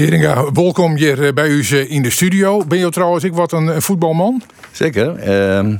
Heringa, welkom hier eh, bij u eh, in de studio. Ben je trouwens ik wat een voetbalman? Zeker. Ik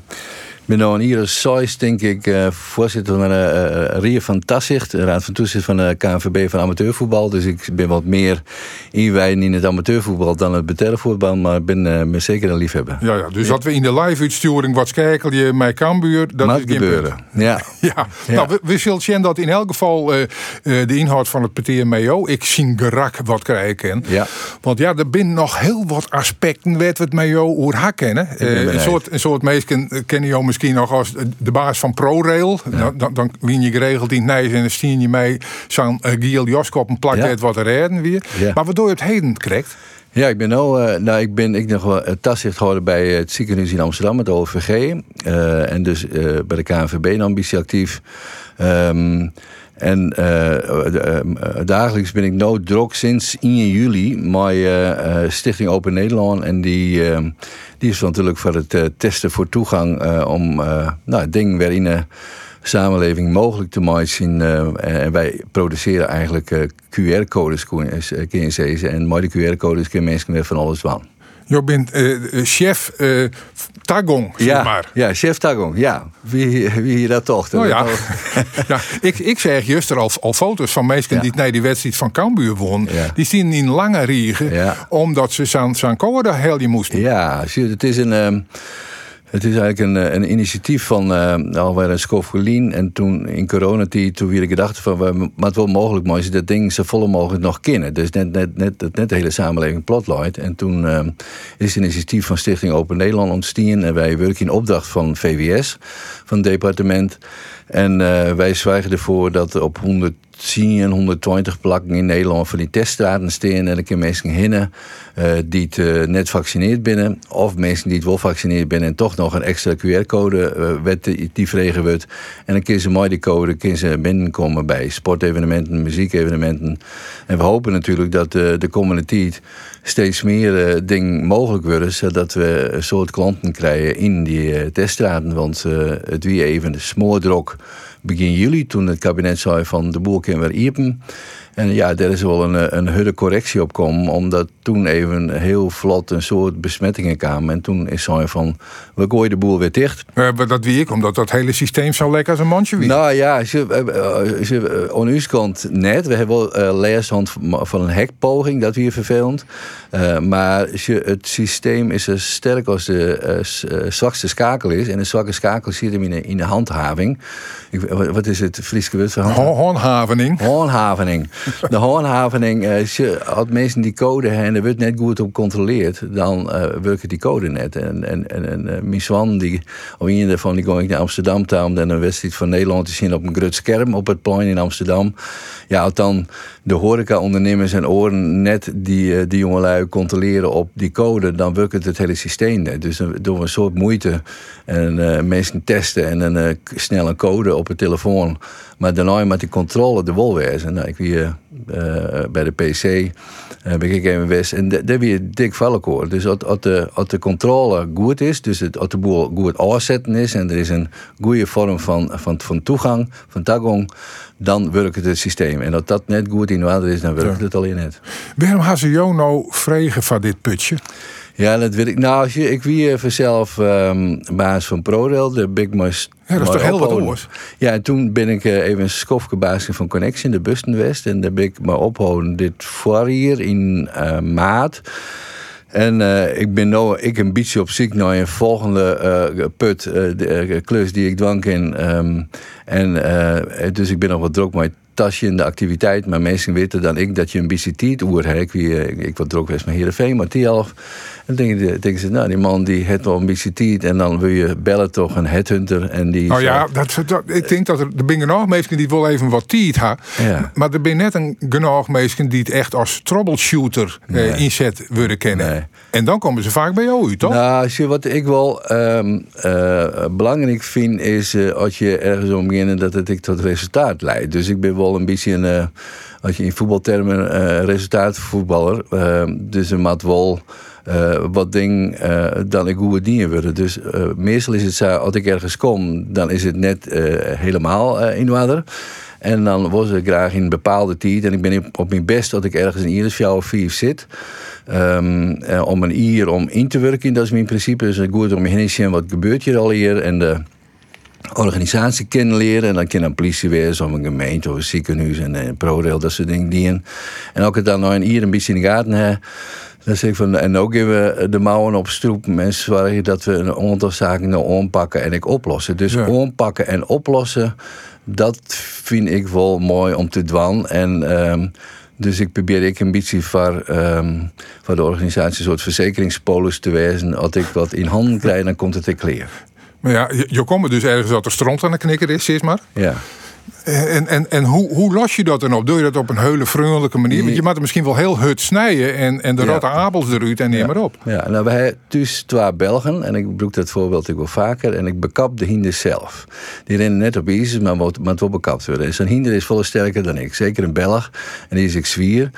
ben een hier Sois, denk ik, uh, voorzitter van de uh, Rie van Tassicht, raad van toezicht van de KNVB van amateurvoetbal. Dus ik ben wat meer inwijden in het amateurvoetbal dan het betaalvoetbal, maar ik ben uh, me zeker een liefhebber. Ja, ja dus dat we in de live-uitsturing wat kijken je mij Cambuur, dat Mag is gebeuren. punt. Ja. Ja, nou, we, we zullen zien dat in elk geval eh, eh, de inhoud van het Mayo, ik zie gerak wat krijgen. Ja. Want ja, er zijn nog heel wat aspecten waar we het Mayo hoe ben Eh, een, soort, een soort mensen kennen jou misschien nog als de baas van ProRail. Dan, dan, dan win je geregeld in het en dan stien je mee zo'n uh, Giel Joskop een plakket Ja. wat er redden weer. Ja. Maar waardoor je het heden krijgt. Ja, ik ben nou, eh, nou ik ben ik nog wel uh, taszicht houden bij het ziekenhuis in Amsterdam, het OVG. eh, en dus eh, bij de KNVB een ambitie actief. Ehm, en eh, eh, eh, dagelijks ben ik nou druk sinds 1 juli eh, Stichting Open Nederland. En die, eh, die is natuurlijk voor het testen voor toegang om nou, dingen weer in de samenleving mogelijk te maken. en wij produceren eigenlijk QR-codes, kun je. En met die QR-codes kunnen mensen weer van alles doen. Je bent eh, eh, chef eh, Tagong, zeg Ja, maar. ja, chef Tagong, ja. Wie, wie dat toch? Nou ja, ja ik, ik zeg juist er al, al foto's van mensen Ja. die nee, die wedstrijd van Cambuur won. Die zien in lange riegen, omdat ze zijn, zijn je moesten. Ja, het is een. ehm, het is eigenlijk een, eh, een initiatief van uh, alweer een Schofolien. En toen in coronatijd, toen weer gedacht van... we- maar het wel mogelijk maar is dat ding zo volle mogelijk nog kennen. Dus net, net, net, dat net de hele samenleving plotlight. En toen eh, is een initiatief van Stichting Open Nederland ontstaan. En wij werken in opdracht van VWS, van het departement. En eh, wij zwijgen ervoor dat op 110 en 120 plakken in Nederland van die teststraten staan. En dan kunnen mensen hinnen eh, die het eh, net vaccineerd binnen. Of mensen die het wel vaccineerd binnen en toch nog een extra QR-code eh, wet die vregen wordt. En dan kunnen ze mooi die code kunnen ze binnenkomen bij sportevenementen, muziekevenementen. En we hopen natuurlijk dat de komende tijd steeds meer dingen mogelijk worden. Zodat we een soort klanten krijgen in die teststraten. Want het wie even de smoordrok begin juli, toen het kabinet zei van de boel weer iepen. En ja, daar is wel een, eh, een hudde correctie op komen, omdat toen even heel vlot een soort besmettingen kwamen. En toen is zo van, we gooien de boel weer dicht. Eh, maar dat wie ik, omdat dat hele systeem zo lekker als een mandje wie. Nou ja, ze, eh, ze, eh, aan uw kant net. We hebben wel eh leerstand van een hekpoging, dat weer vervelend. Eh, maar ze, het systeem is zo sterk als de eh, eh, zwakste schakel is. En de zwakke schakel zit hem in de, in de handhaving. Ik, wat is het Frieske woord voor handhaving? De handhaving, eh, als mensen die code hebben en er wordt net goed op gecontroleerd, dan eh werken die code net. En, en, en, en eh, mijn zwan, die, of een daarvan, die ging ik naar Amsterdam toe om dan een wedstrijd van Nederland te zien op een groot scherm op het plein in Amsterdam. Ja, dan de horeca-ondernemers en oren net die, eh, die jongelui controleren op die code, dan werkt het, het hele systeem net. Dus dan doen we een soort moeite en eh, mensen testen en dan eh, snel een code op het telefoon. Maar daarna met die controle de wol wezen. Nou, ik weer eh, bij de PC eh, ik even west en daar weer dik vallenkoor. Dus als, als, de, als de controle goed is, dus het, als de boel goed aanzetten is en er is een goede vorm van, van, van toegang, van tagong, dan werkt het, het systeem. En als dat net goed in orde is, dan werkt Ja. het alleen net. Waarom gaan ze jou nou vregen van dit putje? Ja, dat weet ik. Nou, als je, ik wie vanzelf ehm baas van ProRail, de Big Mas. Ja, dat is toch heel wat anders? Ja, en toen ben ik eh, even een skofke baas van Connection, de Bustenwest. En daar ben ik me ophouden dit voorjaar in eh, maart. En eh, ik ben nou ik een beetje op zoek naar een volgende put, de klus die ik dwang in. Ehm, en dus ik ben nog wat druk met tasje in de activiteit. Maar mensen weten dan ik dat je een beetje tijd oer. Ik, wie, eh, ik wat druk was met Heerenveen, maar. En dan denken, ze, nou die man die heeft wel een beetje tijd. En dan wil je bellen toch een headhunter. En die Nou ja, dat, dat- ik denk dat er, er zijn genoeg mensen die wel even wat tijd hebben. Ja. Maar er zijn net een genoeg mensen die het echt als troubleshooter eh, inzet willen kennen. Nee. En dan komen ze vaak bij jou uit, toch? Nou, je, wat ik wel ehm, eh, belangrijk vind, is eh, als je ergens om beginnen dat het ik tot resultaat leidt. Dus ik ben wel een beetje een, eh, als je in voetbaltermen, resultaatvoetballer. Ehm, dus een mat wel wat ding dan ik goed dienen willen. Dus meestal is het zo, als ik ergens kom, dan is het net helemaal in water. En dan was ik graag in een bepaalde tijd. En ik ben op mijn best dat ik ergens in ieder of vier zit. Um, om een uur om in te werken, dat is mijn principe. Dus goed om heen zien wat gebeurt hier al hier. En de organisatie kennen leren. En dan kan een politie wezen, of een gemeente, of een ziekenhuis en een ProRail, dat soort dingen. En ook het dan nog een uur een beetje in de gaten hebben. Dan zeg ik van, en ook geven we de mouwen op stroep. Mensen zorgen dat we een aantal zaken nou aanpakken en ik oplossen. Dus ja. aanpakken en oplossen, dat vind ik wel mooi om te doen. En um, dus ik probeer ik beetje voor, um, voor de organisatie een soort verzekeringspolis te wezen. Als ik wat in handen krijg, dan komt het te clear. Maar ja, je, je komt dus ergens dat er stront aan de knikker is, zeg maar. Ja. En, en, en hoe, hoe los je dat dan op? Doe je dat op een hele vriendelijke manier? Want je moet het misschien wel heel hut snijden en, en de ja. rotte abels eruit en neem maar op. Ja, nou wij hebben dus twee Belgen en ik gebruik dat voorbeeld ik wel vaker en ik bekap de hinder zelf. Die rennen net op ISIS, maar moet, wel bekapt worden. En zo'n hinder is veel sterker dan ik, zeker een Belg en die is ik zwier.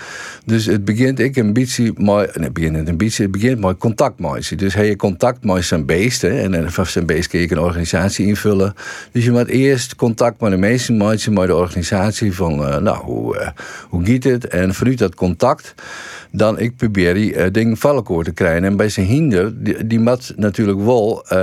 Dus het begint ik een beetje mooi, nee, het begint een beetje, het begint mooi contact mooi. Dus hij je contact met zijn beesten en van zijn beest kun je een organisatie invullen. Dus je moet eerst contact met de meesten maatje met de organisatie van, uh, nou, hoe, uh, hoe gaat het? En vanuit dat contact, dan ik probeer die dingen valkoor te krijgen. En bij zijn hinder, die, moet natuurlijk wel uh,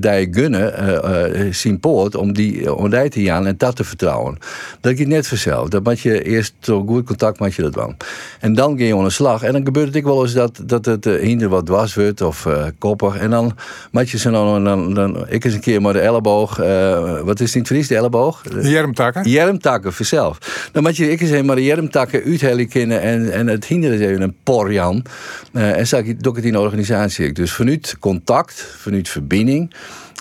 die gunnen zien poort om die om die te gaan en dat te vertrouwen. Dat gaat net vanzelf. Dat moet je eerst zo goed contact met je dat doen. En dan ga je aan de slag. En dan gebeurt het wel eens dat, dat het hinder wat dwars wordt of koppig. En dan moet je ze dan, dan, dan, ik eens een keer maar de elleboog, wat is het in de elleboog? Jermtakken? Jermtakken, vanzelf. Dan moet je ik eens maar de jermtakken uithellen en, en het hinder is even een porjan. Uh, en zag ik doe het in de organisatie. Dus vanuit contact, vanuit verbinding.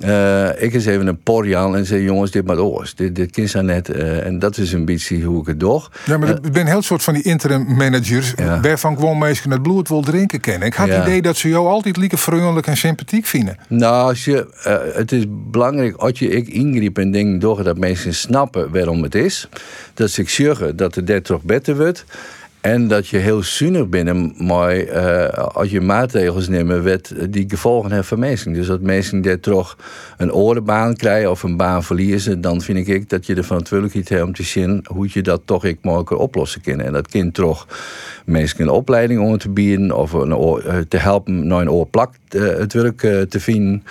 Uh, ik eens even een porjan en zei: jongens, dit maar oors. Dit, dit kind zijn net. Uh, en dat is een beetje hoe ik het doe. Ja, maar ik ben heel soort van die interim managers. Ja. Waarvan gewoon mensen het bloed wil drinken kennen. Ik had het idee dat ze jou altijd lieke vriendelijk en sympathiek vinden. Nou, als je, het is belangrijk als je ik ingriep en dingen door dat mensen snappen waarom het is. Dat ze zorgen dat het dit toch beter wordt. En dat je heel zuinig bent, maar uh, als je maatregels neemt, werd die gevolgen hebben voor mensen. Dus dat mensen die toch een orenbaan krijgen of een baan verliezen, dan vind ik dat je de verantwoordelijkheid hebt om te zien hoe je dat toch ik mogelijk oplossen kan. En dat kind toch mensen een opleiding om te bieden of een oor, te helpen naar een oorplak uh, het werk te vinden.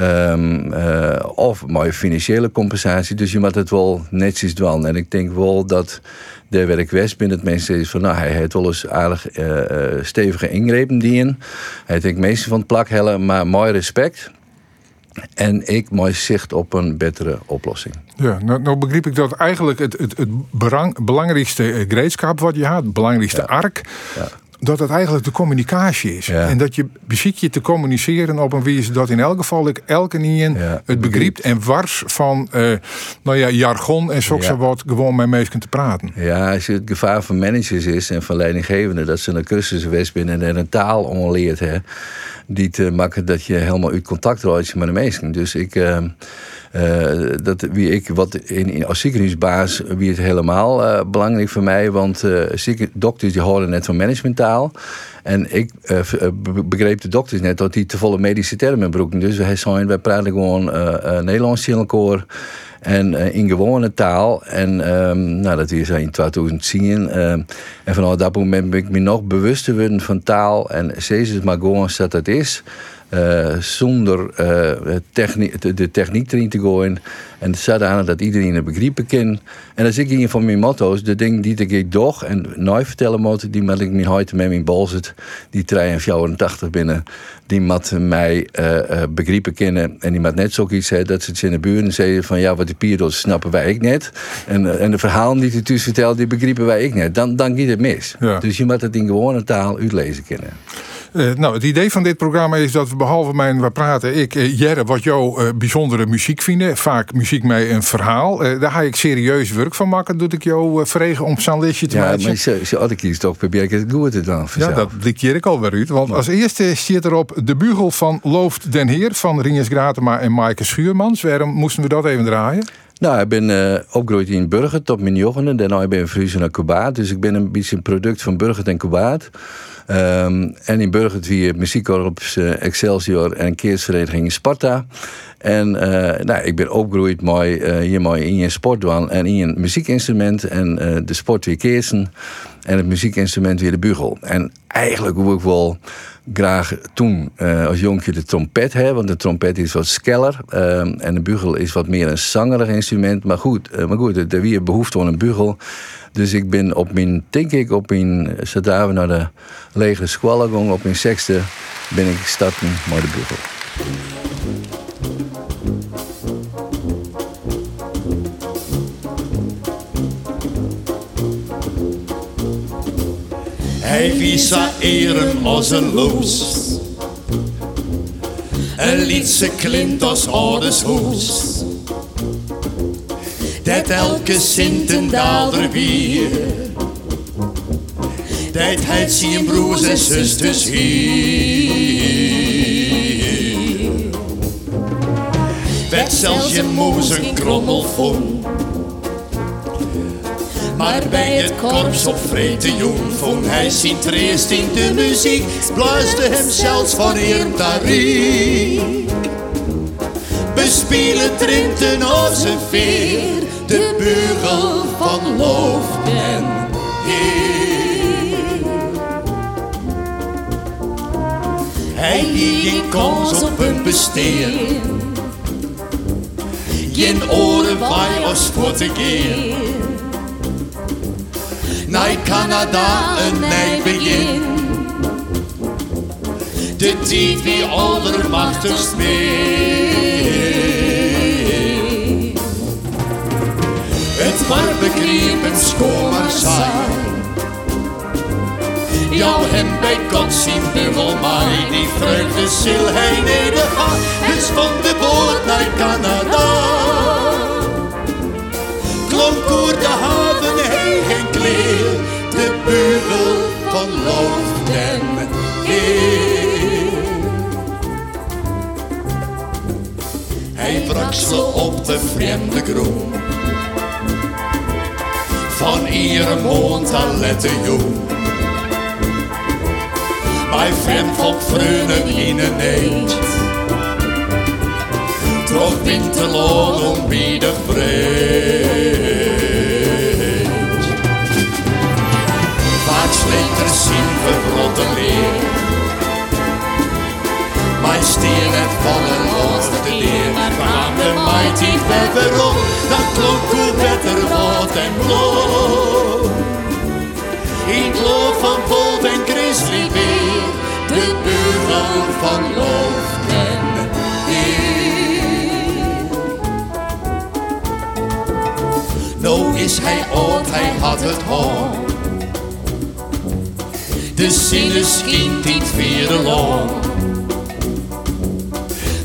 Um, uh, of mooie financiële compensatie. Dus je moet het wel netjes doen. En ik denk wel dat de werkwest binnen het mensen is van nou, hij heeft wel eens aardig uh, stevige ingrepen dienen. Hij denkt meestal van het plak hellen, maar mooi respect. En ik mooi zicht op een betere oplossing. Ja, nou, nou begreep ik dat eigenlijk het, het, het belangrijkste gereedschap wat je had, het belangrijkste ja. ark, ja dat het eigenlijk de communicatie is. En dat je beziek je te communiceren op een wijze dat in elk geval ik elke niet het begrijpt en wars van uh, nou ja, jargon en zo ja. wat gewoon met mensen te praten. Ja, als je het gevaar van managers is en van leidinggevenden dat ze een cursus geweest binnen en een taal onleert, hè, die te maken dat je helemaal uit contact raakt met de mensen. Dus ik. Uh, uh, dat wie ik wat in, in, als ziekenhuisbaas wie het helemaal belangrijk voor mij, want zieken, dokters die horen net van managementtaal. En ik begreep de dokters net dat die te volle medische termen broeken. Dus wij zijn, wij praten gewoon Nederlands in elkaar. En in gewone taal. En um, nou, dat is in 2010. Uh, en vanaf dat moment ben ik me nog bewuster van taal. En steeds maar gewoon dat het is. Uh, zonder uh, technie, de techniek erin te gooien. En zodanig dat iedereen het begrijpen kan. En dat is ik een van mijn motto's. De dingen die ik doe en nooit vertellen moet, die moet ik mijn huid met mijn bol zit. Die 83 binnen. Die moet mij uh, begrijpen kennen. En die moet net zoiets zeggen dat ze het in de buurt zeiden van ja, wat de pierdos snappen wij ik net. En, en de verhalen die hij dus vertelt, die begrijpen wij ik net. Dan, dan gaat het mis. Ja. Dus je moet het in gewone taal uitlezen kennen. Uh, nou, het idee van dit programma is dat we behalve mijn we praten, ik, uh, Jerre, wat jou uh, bijzondere muziek vinden. Vaak muziek met een verhaal. daar ga ik serieus werk van maken. Doe ik jou vregen om zo'n listje te maken. Ja, maar als ik kies toch probeer ik het goed te dan. Ja, dat dik ik al weer uit. Want als eerste zit erop de bugel van Looft den Heer van Rinjes Gratema en Maaike Schuurmans. Waarom moesten we dat even draaien? Nou, ik ben uh, opgegroeid in Burger tot mijn jochenen. Daarna ben ik verhuisd naar Cubaat. Dus ik ben een beetje een product van Burger en Cubaat. Um, en in Burger wie muziekkorps uh, Excelsior en keersvereniging Sparta. En uh, nou, ik ben opgegroeid mooi, hier mooi in je sportwan en in een muziekinstrument. En de sport weer keersen. En het muziekinstrument weer de bugel. En eigenlijk hoe ik wel graag toen uh, als jonkje de trompet hebben. Want de trompet is wat skeller. Uh, en de bugel is wat meer een zangerig instrument. Maar goed, uh, maar goed er weer behoefte aan een bugel. Dus ik ben op mijn, denk ik, op mijn, zodra we naar de lege squallen op mijn sexte, ben ik starten met de bugel. Hij visa eren een. En liet ze klint als oudes hoes. Dat elke Sintendaalder weer. Dat hij zijn broers en zusters hier. Werd zelfs je moes een krommel vond. Maar bij het korps op vrede jong vond hij zijn treest in de muziek. Blaasde hem zelfs van eer tariek. Bespielen Trinten als een veer, de bugel van loof en heer. Hij liet geen kans op een besteer. Geen oren bij als voor te keer naar Canada een nieuw begin. De tijd wie allermachtigst mee. Het war begrepen schoon zijn. Jou hem bij God zien bubbel mij, die vreugde zil hij nedergaan. Het van de boord naar Canada. Klonk oer de kleer, de bugel van loof en. Hij brakselde op de vreemde groen, van iedere mond aan lette. Bij vreemd van vreunen in een eend, trok winterloon om wie sleter zien verrotte leer. Mijn stier het vallen los de leer. Kwam de mighty verder op, dat klonk hoe beter wat en bloed. In geloof van Bolt en Grizzly weer, de buurman van Loof en Heer. Nou is hij oud, hij had het hoog. De zinnen schijnt niet weer lang.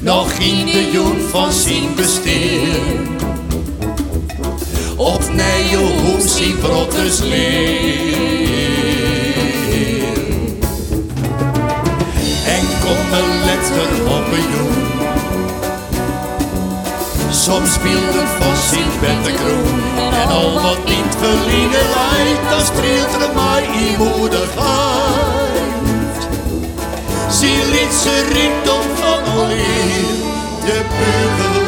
Nog in de jong van zijn besteer. Op nije hoe zijn brotters leer. En kom een letter op een jong. Soms speelde vos in de kroon En al wat niet verliezen lijkt Dat streelt er mij in moedigheid Zie liet ze van alweer De beugel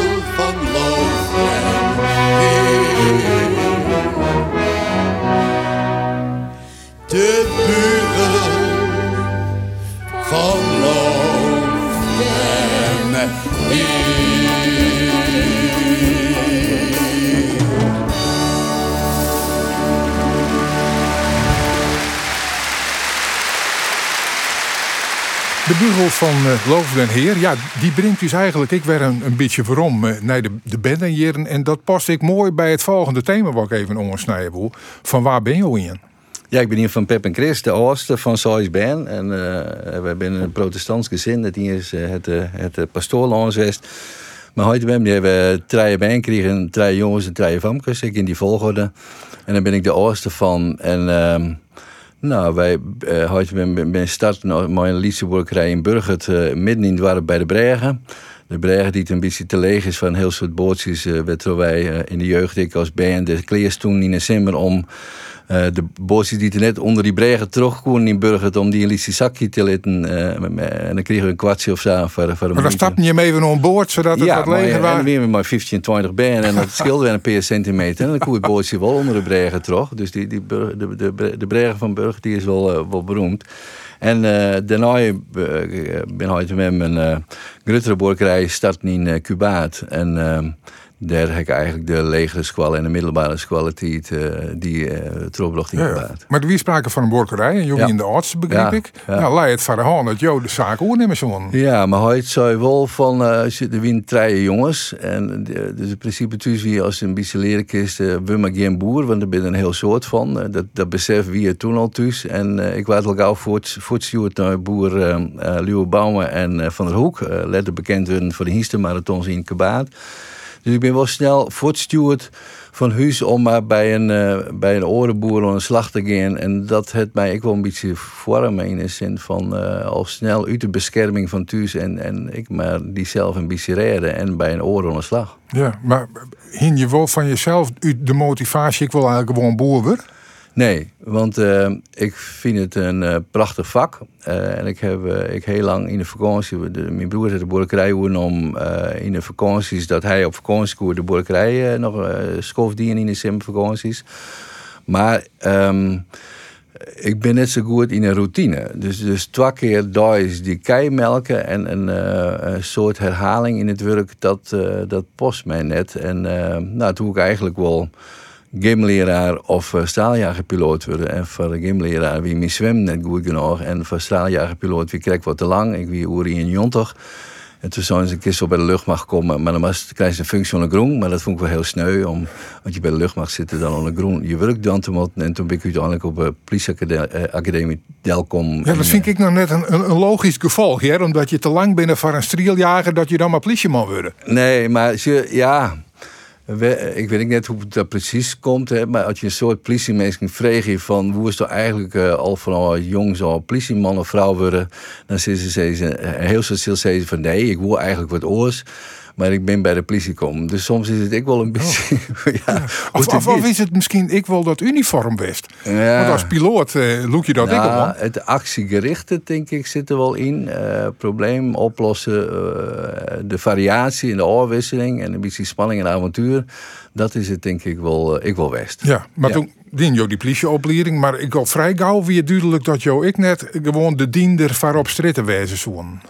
Van uh, Loof den Heer, ja, die brengt dus eigenlijk, ik werd een, een beetje waarom uh, naar de, de band en dat past ik mooi bij het volgende thema wat ik even ondersnijden wil. Van waar ben je in? Ja, ik ben hier van Pep en Chris, de oudste van Sois Ben. En uh, we hebben een protestants gezin. Dat is het, het pastoorlandswest. Maar heute ben hebben drie band gekregen, drie jongens en drie vamkes. Ik in die volgorde. En dan ben ik de oudste van. En... Nou, wij uh, ben, ben start met een Lietseborgerij in Burgert, uh, midden in het bij de Bregen. de bregen die een beetje te leeg is van heel soort bootjes, uh, wij uh, in de jeugd ik als band. De kleers toen in december om uh, de bootjes die er net onder die bregen terugkomen in Burgert om die in Lisie zakje te laten. en dan kregen we een kwartje of zo voor, voor Maar dan stapte je mee even aan boord zodat het ja, wat leger was? Ja, en weer met maar 15, 20 band en dat scheelde weer een paar centimeter. En dan kon het bootje wel onder de bregen terug. Dus die, die, de, de, de bregen van Burgert die is wel, wel beroemd. En uh, daarna uh, ben ik met mijn uh, grotere boerderij starten in Cubaat. En ehm, daar heb ik eigenlijk de legere squal en de middelbare squaliteit uh, die uh, terugbracht in ja, Maar er wie sprake van een borkerij en jullie ja. in de arts, begreep ik. Ja. Nou, laat het hand dat jou de zaak oornemen zo. Ja, maar hij zei wel van, uh, de wien treien jongens. En dus in principe thuis wie als een beetje leren kist, uh, we maar geen boer, want er ben een heel soort van. dat, dat besef wie je toen al thuis. En ik was al gauw voortstuurd naar boer uh, Luwe Bouwen en Van der Hoek. letter bekend worden voor de Hiester in Kabaat. Dus ik ben wel snel voortstuurd van huis om maar bij een, uh, bij een orenboer aan de slag te gaan. En dat het mij ik wel een beetje vormen in de zin van uh, al snel uit de bescherming van thuis en, en ik maar die zelf een beetje redden en bij een oren aan de slag. Ja, maar hing je wel van jezelf de motivatie, ik wil eigenlijk gewoon boer worden? Nee, want uh, ik vind het een uh, prachtig vak. Uh, en ik heb ik heel lang in de vakantie... Mijn broer heeft de boerderij om in de vakanties... dat hij op vakantie de boerderij nog uh, schofdienen in de zomervakanties. Maar um, ik ben net zo goed in een routine. Dus, dus twee keer is die kei melken en een, een soort herhaling in het werk... dat, dat post mij net. En nou, toen ik eigenlijk wel gymleraar of uh, straaljagerpiloot worden. En voor de gymleraar wie mijn zwem net goed genoeg. En voor straaljagerpiloot wie krijg wat te lang. Ik wie Uri in Jontig. En toen zijn ze een keer zo bij de luchtmacht komen. Maar dan was, krijg je een functie van groen. Maar dat vond ik wel heel sneu. Om, want je bij de luchtmacht zit dan een groen je werk dan te moeten. En toen ben ik uiteindelijk op de politieacademie Delcom. Ja, dat vind ik nog net een, een, logisch gevolg. Hè? Omdat je te lang binnen voor een straaljager dat je dan maar politieman wordt. Nee, maar ja ik weet niet hoe dat precies komt, hè, maar als je een soort politiemensen vraagt van hoe is er eigenlijk uh, al van jong zo politieman of vrouw worden, dan zeggen ze, heel veel van nee, ik wil eigenlijk wat oors. Maar ik ben bij de politie gekomen. Dus soms is het ik wel een beetje. Oh. ja, Of, of, of, is het misschien ik wel dat uniform best? Ja. Want als piloot look je dat nou, ik wel. Het actiegerichte, denk ik, zit er wel in. Uh, probleem oplossen, uh, de variatie in de oorwisseling en een beetje spanning en avontuur. Dat is het, denk ik, wel, ik wel best. Ja, maar toen dien je die politieopleiding, maar ik al vrij gauw weer duidelijk dat jou ik net gewoon de diender van op stritten wezen zoen.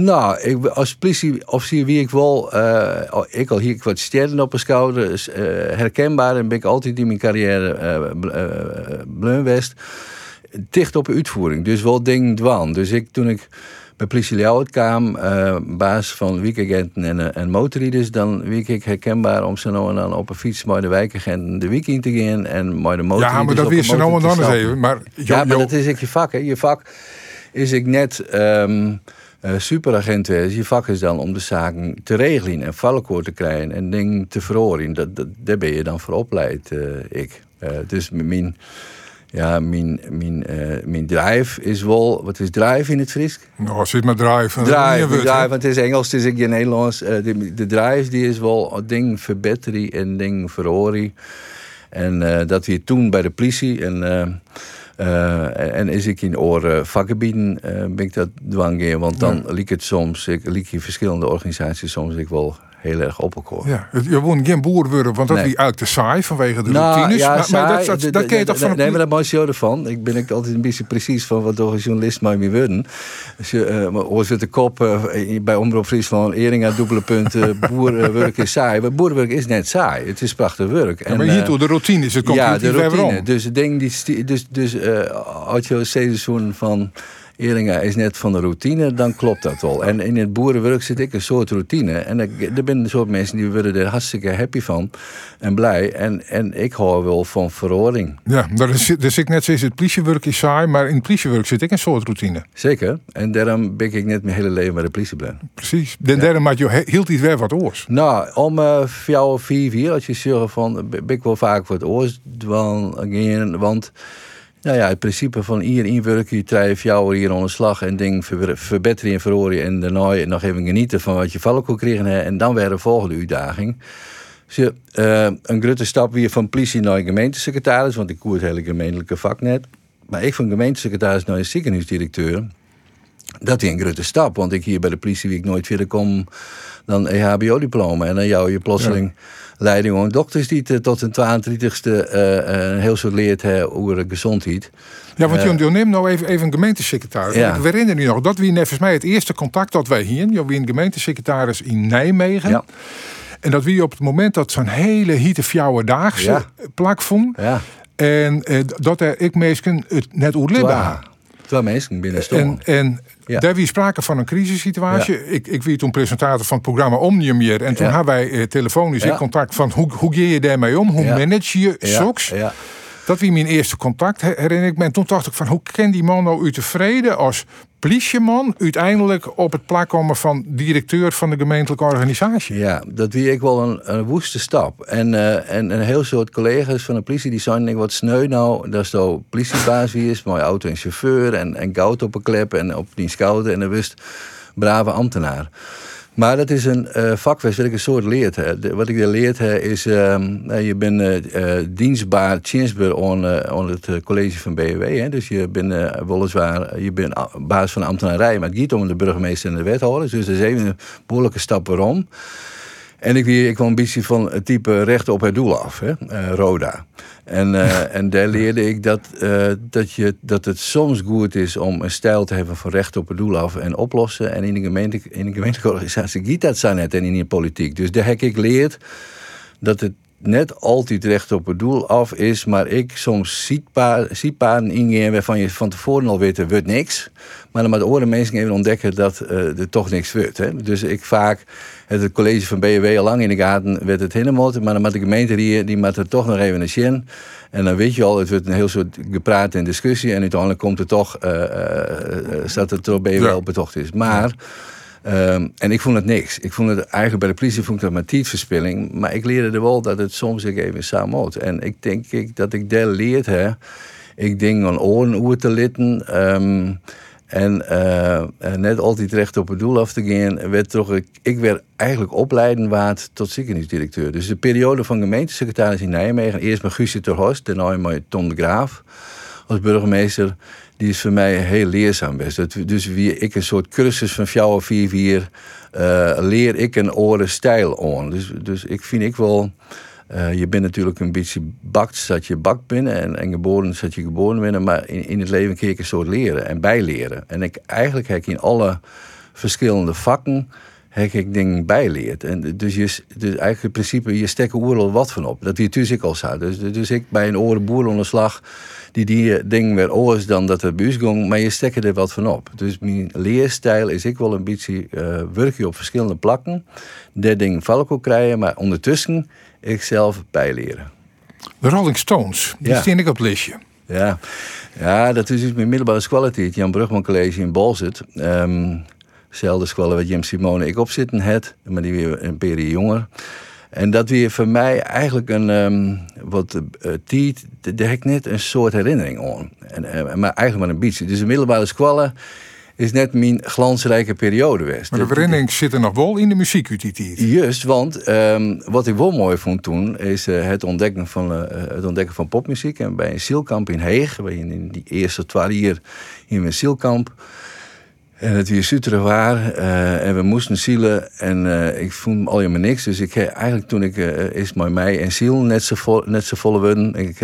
Nou, ik, als politieofficier wie ik wel, uh, ik al hier wat sterren op mijn schouder, is, uh, herkenbaar en ben ik altijd in mijn carrière uh. Dicht op uitvoering, dus wel dingen dwan. Dus ik, toen ik bij politie Leeuwarden kwam, baas van weekagenten en, en motorrieders, dan wie ik herkenbaar om zo nou en dan op een fiets met de wijkagenten de week in te gaan en met de motor. Ja, maar dat wist ze nou en dan eens even. Maar, ja, maar dat is ik je vak. Hè. Je vak is ik net. Um, uh, superagent wezen. Je vak is dan om de zaken te regelen en valkoor te krijgen en dingen te verhoren. Dat, dat, daar ben je dan voor opleid, uh, ik. Uh, dus mijn, ja, mijn, mijn, mijn drive is wel... Wat is drive in het Fries? Nou, zit maar drive. Drive, drive want het is Engels, het is ik in Nederlands. de, de drive die is wel ding verbeteren en ding verhoren. En dat we toen bij de politie... En, uh, en is ik in oren vakgebieden uh, ben ik dat dwanggeer. Want dan ja. liep het soms, ik liep in verschillende organisaties soms ik wel heel erg op elkaar. Ja, je woont geen boer worden, want dat nee. is eigenlijk te saai vanwege de nou, routines. Ja, maar, saai, maar dat, dat, dat ken je toch van... Nee, maar dat maakt je ervan. Ik ben ik altijd een beetje precies van wat door een journalist mij mee worden. Als je uh, zit de kop uh, bij Omroep Friesland, Eringa, dubbele punten, boerwerk is saai. Maar boerwerk is net saai. Het is prachtig werk. En, ja, maar hier door de routine is het Ja, de routine. Dus ding die... Dus, dus uh, als je seizoen van... Eringa is net van de routine, dan klopt dat wel. En in het boerenwerk zit ik een soort routine. En er, er zijn een soort mensen die worden er hartstikke happy van en blij. En, en ik hou wel van verhoring. Ja, dat is, dus ik net zoals het politiewerk is saai, maar in het politiewerk zit ik een soort routine. Zeker. En daarom ben ik net mijn hele leven bij de politie ben. Precies. En ja. daarom had je hield iets weer wat oors. Nou, om uh, jou vier, vier, als je zorgt van, ben ik wel vaak wat oors, want Nou ja, het principe van hier inwerken, je drijf jou hier aan de slag en ding verbeteren en verhoren en daarna nog even genieten van wat je vallen kon krijgen en dan weer de volgende uitdaging. Dus uh, een grote stap weer van politie naar gemeentesecretaris, want ik koer het hele gemeentelijke vak net. Maar ik van gemeentesecretaris naar ziekenhuisdirecteur. Dat is een grote stap, want ik hier bij de politie wie ik nooit verder kom dan een HBO-diploma. En dan jou je plotseling leiding aan dokters die tot een 32e uh, een heel soort leert over gezondheid. Ja, want uh, neem nou even, even een gemeentesecretaris. Ja. Ik herinner nu nog, dat wie volgens mij het eerste contact dat wij hier, je een gemeentesecretaris in Nijmegen. Ja. En dat wie op het moment dat zo'n hele hitte fjouwe daagse ja. plak vond. Ja. En eh, dat er ik meesken het net oerlibba. Twee mensen binnen En, en ja. daar wie sprake van een crisissituatie. Ik, ik toen presentator van het programma Omnium hier. En toen hadden wij eh, telefonisch in contact van hoe, hoe ga je daarmee om? Hoe manage je SOX? Dat wie mijn eerste contact, herinner ik me. En toen dacht ik van, hoe kan die man nou u tevreden als politieman uiteindelijk op het plak komen van directeur van de gemeentelijke organisatie? Ja, dat wie ik wel een, een woeste stap. En, uh, en een heel soort collega's van de politie die zeiden, wat sneu nou, dat is de politiebaas wie is, mooie auto en chauffeur en, en goud op een klep en op die schouten en een wist brave ambtenaar. Maar dat is een uh, vakwijs wat ik een soort leert. Hè. wat ik leert hè, is, uh, je bent uh, dienstbaar dienstbaar aan het college van BW. Dus je bent weliswaar je bent baas van de ambtenarij, maar het gaat om de burgemeester en de wethouders. Dus dat is even een behoorlijke stap waarom. En ik, ik kwam een beetje van het type recht op het doel af, hè? RODA. En, uh, en daar leerde ik dat, uh, dat, je, dat het soms goed is om een stijl te hebben van recht op het doel af en oplossen. En in de, gemeente, in de gemeentelijke organisatie giet dat zo net en in de politiek. Dus daar heb ik geleerd dat het net altijd recht op het doel af is, maar ik soms zie paden ingaan waarvan je van tevoren al weet, er wordt niks. Maar dan met de oren mensen even ontdekken dat uh, er toch niks wordt. Hè. Dus ik vaak, het college van BW al lang in de gaten, werd het helemaal, maar dan met de gemeente die, die met er toch nog even een zin. En dan weet je al, het wordt een heel soort gepraat en discussie en uiteindelijk komt er toch, uh, uh, staat het er BW op betocht is. Maar... Um, en ik vond het niks. Ik vond het eigenlijk bij de politie vond ik dat maar. Maar ik leerde er wel dat het soms ik even samen moet. En ik denk ik, dat ik daar leerd. Ik denk aan oren hoe te litten. Um, en uh, net altijd recht op het doel af te gaan, werd toch, ik, ik werd eigenlijk opleiden waard tot ziekenhuisdirecteur. Dus de periode van gemeentesecretaris in Nijmegen, eerst met Guusje Terhorst, daarna met Tom de Graaf als burgemeester die is voor mij heel leerzaam best. dus wie ik een soort cursus van jou of vier vier uh, leer ik een oren stijl aan. Dus, dus ik vind ik wel. Uh, je bent natuurlijk een beetje bakt, zat je bakt binnen. En, en geboren zat je geboren binnen. Maar in, in het leven kun je een soort leren en bijleren. En ik, eigenlijk heb ik in alle verschillende vakken heb ik dingen bijleerd. En dus, dus eigenlijk in principe, je steekt er wat van op. Dat wie ik al zou. Dus, dus ik bij een orenboer onderslag die die dingen weer oors dan dat het buis ging, maar je steekt er wat van op. Dus mijn leerstijl is ik wel een beetje uh, werk op verschillende plakken, dat ding val ik ook krijgen, maar ondertussen ik zelf bijleren. De Rolling Stones, die ja. ik op het listje. Ja. ja, dat is dus mijn middelbare school, het Jan Brugman College in Balzit. Um, Zelfde school waar Jim Simone ik op zitten het, maar die weer een periode jonger. En dat weer voor mij eigenlijk een um, wat uh, tiet, daar heb ik net een soort herinnering aan. En, uh, maar eigenlijk maar een beetje. Dus de middelbare school is net mijn glansrijke periode geweest. Maar de herinnering zit er nog wel in de muziek uit die tijd. Juist, want um, wat ik wel mooi vond toen... is uh, het, ontdekken van, uh, het ontdekken van popmuziek. En bij een zielkamp in Heeg... waar je in die eerste twaalf jaar in een zielkamp... En het weer Sutere waar uh, en we moesten zielen en uh, ik voelde al helemaal niks. Dus ik eigenlijk toen ik uh, is maar mij en ziel net zo, vol, net zo volle worden. Ik,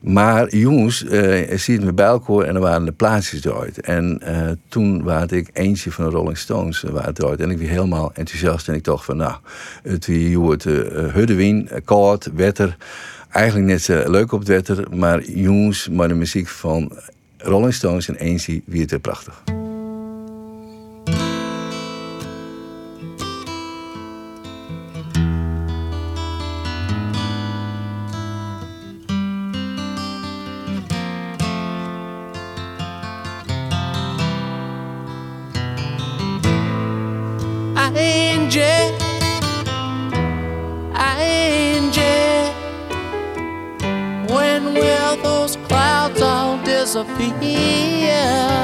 maar jongens, uh, zie het bij elkaar en er waren de plaatsjes eruit. En toen was ik eentje van de Rolling Stones eruit. En ik was helemaal enthousiast en ik dacht van nou, het wie het huddewien, koud, wetter. Eigenlijk net zo leuk op het wetter, maar jongens, maar de muziek van Rolling Stones en eentje wie het prachtig. Sophia.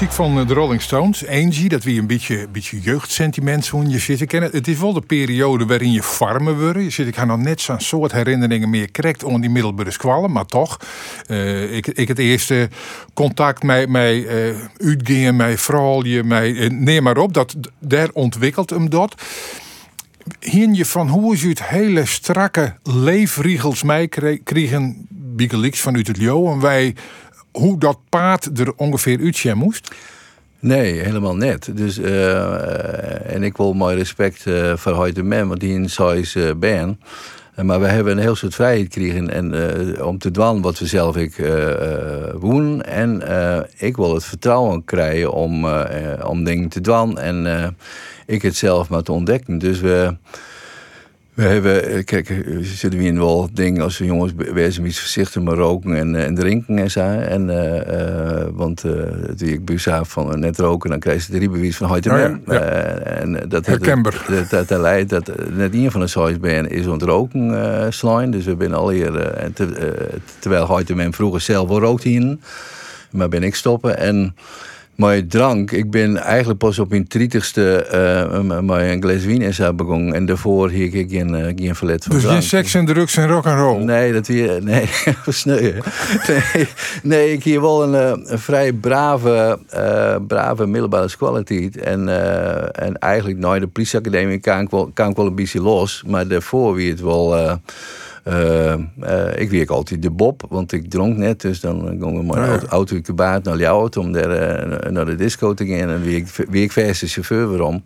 Muziek van eh, de Rolling Stones. Angie, dat wie een beetje, beetje jeugdsentiment zo'n je zit. Ik ken het, is wel de periode waarin je farmen wordt. Je zit, ik ga nog net zo'n soort herinneringen meer krijgt onder die middelbare squallen, maar toch. eh, ik, ik het eerste contact met, met uh, uitgingen, met vrouwje, eh, neem maar op. Dat, daar ontwikkelt hem dat. Hien je van hoe is het hele strakke leefriegels mij kregen, Bigelix vanuit het Jo, en wij hoe dat paard er ongeveer uitzien moest? Nee, helemaal net. Dus, uh, en ik wil mooi respect uh, voor de man, want die in Sais uh, ben. Maar we hebben een heel soort vrijheid gekregen en, uh, om te doen wat we zelf ik doen. En ik wil het vertrouwen krijgen om, om dingen te doen en ik het zelf maar te ontdekken. Dus we, We hebben, kijk, we zitten weer in wel dingen als we jongens wezen iets voorzichtig met roken en, en drinken en zo. En, uh, want uh, die ik buza van net roken, dan krijg je drie bewijs van heute oh, ja, ja. en dat, Herkenbaar. Dat, dat, dat, leidt dat net een van de zoiets ben is ont roken slaan. Dus we zijn al hier, te, terwijl heute men vroeger zelf wel rookt hier, maar ben ik stoppen. En mijn drank, ik ben eigenlijk pas op mijn 30ste uh, mijn een glas wien is begonnen. En daarvoor hier ik geen, uh, geen verlet van Dus drank. geen seks en drugs en rock and roll? Nee, dat weer, nee, sneu. nee, nee, ik hier wel een, eh, een vrij brave, uh, brave middelbare kwaliteit. En, uh, en eigenlijk, nou, de politieacademie kan ik, wel, kan ik wel een beetje los. Maar daarvoor wie het wel... Uh, uh, ik werk altijd de Bob, want ik dronk net. Dus dan ging ik mijn ja. auto in baard naar Ljouwert om daar, uh, naar de disco te gaan. En ik, wie ik verse de chauffeur waarom.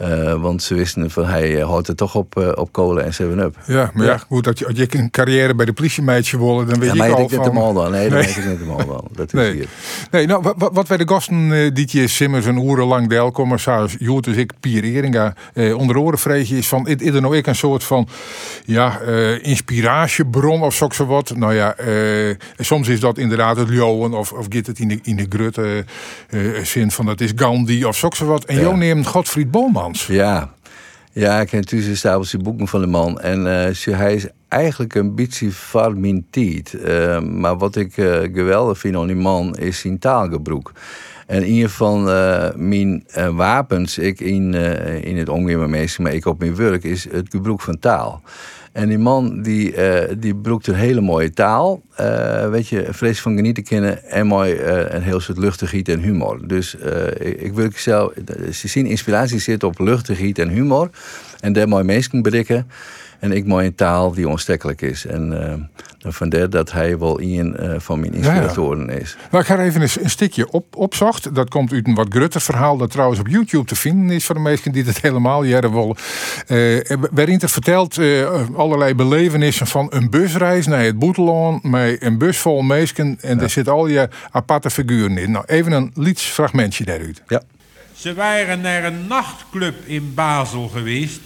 Uh, want ze wisten van hij houdt het toch op, uh, op kolen en 7-up. Ja, maar ja, ja goed, dat je, als je een carrière bij de politiemeisje willen, dan weet ja, maar al ik van... niet helemaal dan. Nee, dat weet ik niet helemaal dan. Dat is nee. hier. Nee, nou, wat, wat wij de gasten uh, dit jaar Simmers een urenlang deel commissaris Joert dus ik Pier Eringa uh, onder oren vreegje is van is er nou ik een soort van ja uh, inspiratiebron of zo zo wat. Nou ja, soms is dat inderdaad het Johan of of gaat het in de in de grutte zin van dat is Gandhi of zo zo wat. En ja. Neemt Godfried Ja. Ja, ik ken tussen stapels die boeken van de man. En uh, hij is eigenlijk een beetje. Uh, maar wat ik uh, geweldig vind aan die man is zijn taalgebruik. En een van uh, mijn wapens, ik in, in het met mensen, maar ik op mijn werk, is het gebruik van taal. En die man die, die broekt een hele mooie taal. Weet je, vrees van genieten kennen. En mooi een heel soort luchtigheid en humor. Dus ik, ik wil zelf. Ze zien inspiratie zit op luchtigheid en humor. En daar mooi mensen bereiken. En ik mooi een taal die onstekkelijk is. En uh, vandaar dat hij wel een uh, van mijn inspiratoren ja, ja. is. Maar ik ga even een, een stukje op, opzocht. Dat komt uit een wat grutter verhaal. Dat trouwens op YouTube te vinden is voor de meesten die het helemaal jaren willen. Uh, waarin er vertelt allerlei belevenissen van een busreis naar het Boeteloon. Met een bus vol. En ja. er zit al je aparte figuren in. Nou, even een lietsfragmentje daaruit. Ja. Ze waren naar een nachtclub in Basel geweest.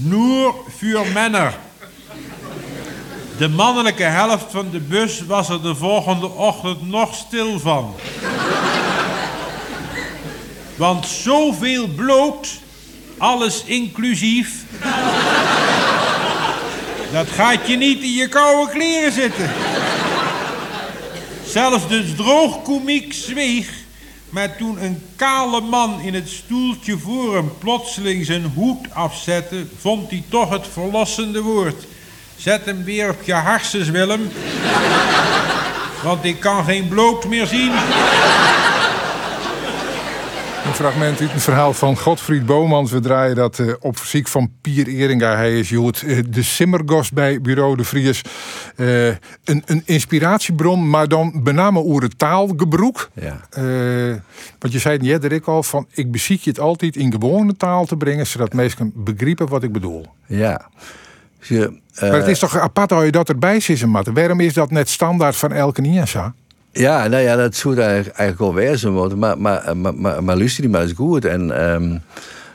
Noer voor Männer. De mannelijke helft van de bus was er de volgende ochtend nog stil van. Want zoveel bloot, alles inclusief. Dat gaat je niet in je koude kleren zitten. Zelfs de droogkomiek zweeg. Maar toen een kale man in het stoeltje voor hem plotseling zijn hoed afzette, vond hij toch het verlossende woord. Zet hem weer op je harses, Willem. Want ik kan geen bloot meer zien. Een fragment uit een verhaal van Godfried Bomans. We draaien dat uh, op ziek van Pier Eringa. Hij is Joet, uh, de simmergast bij Bureau de Vries. Uh, een, een, inspiratiebron, maar dan bename oer het taalgebroek. Ja. want je zei net ik al van... ik beziek je het altijd in gewone taal te brengen... zodat mensen begrijpen wat ik bedoel. Ja. Je, maar het is toch apart als je dat erbij zit. Waarom is dat net standaard van elke Niasa? Ja, nou ja, dat zou eigenlijk, eigenlijk wel wezen worden. Maar, maar, maar, maar, maar luister die eens goed. En um,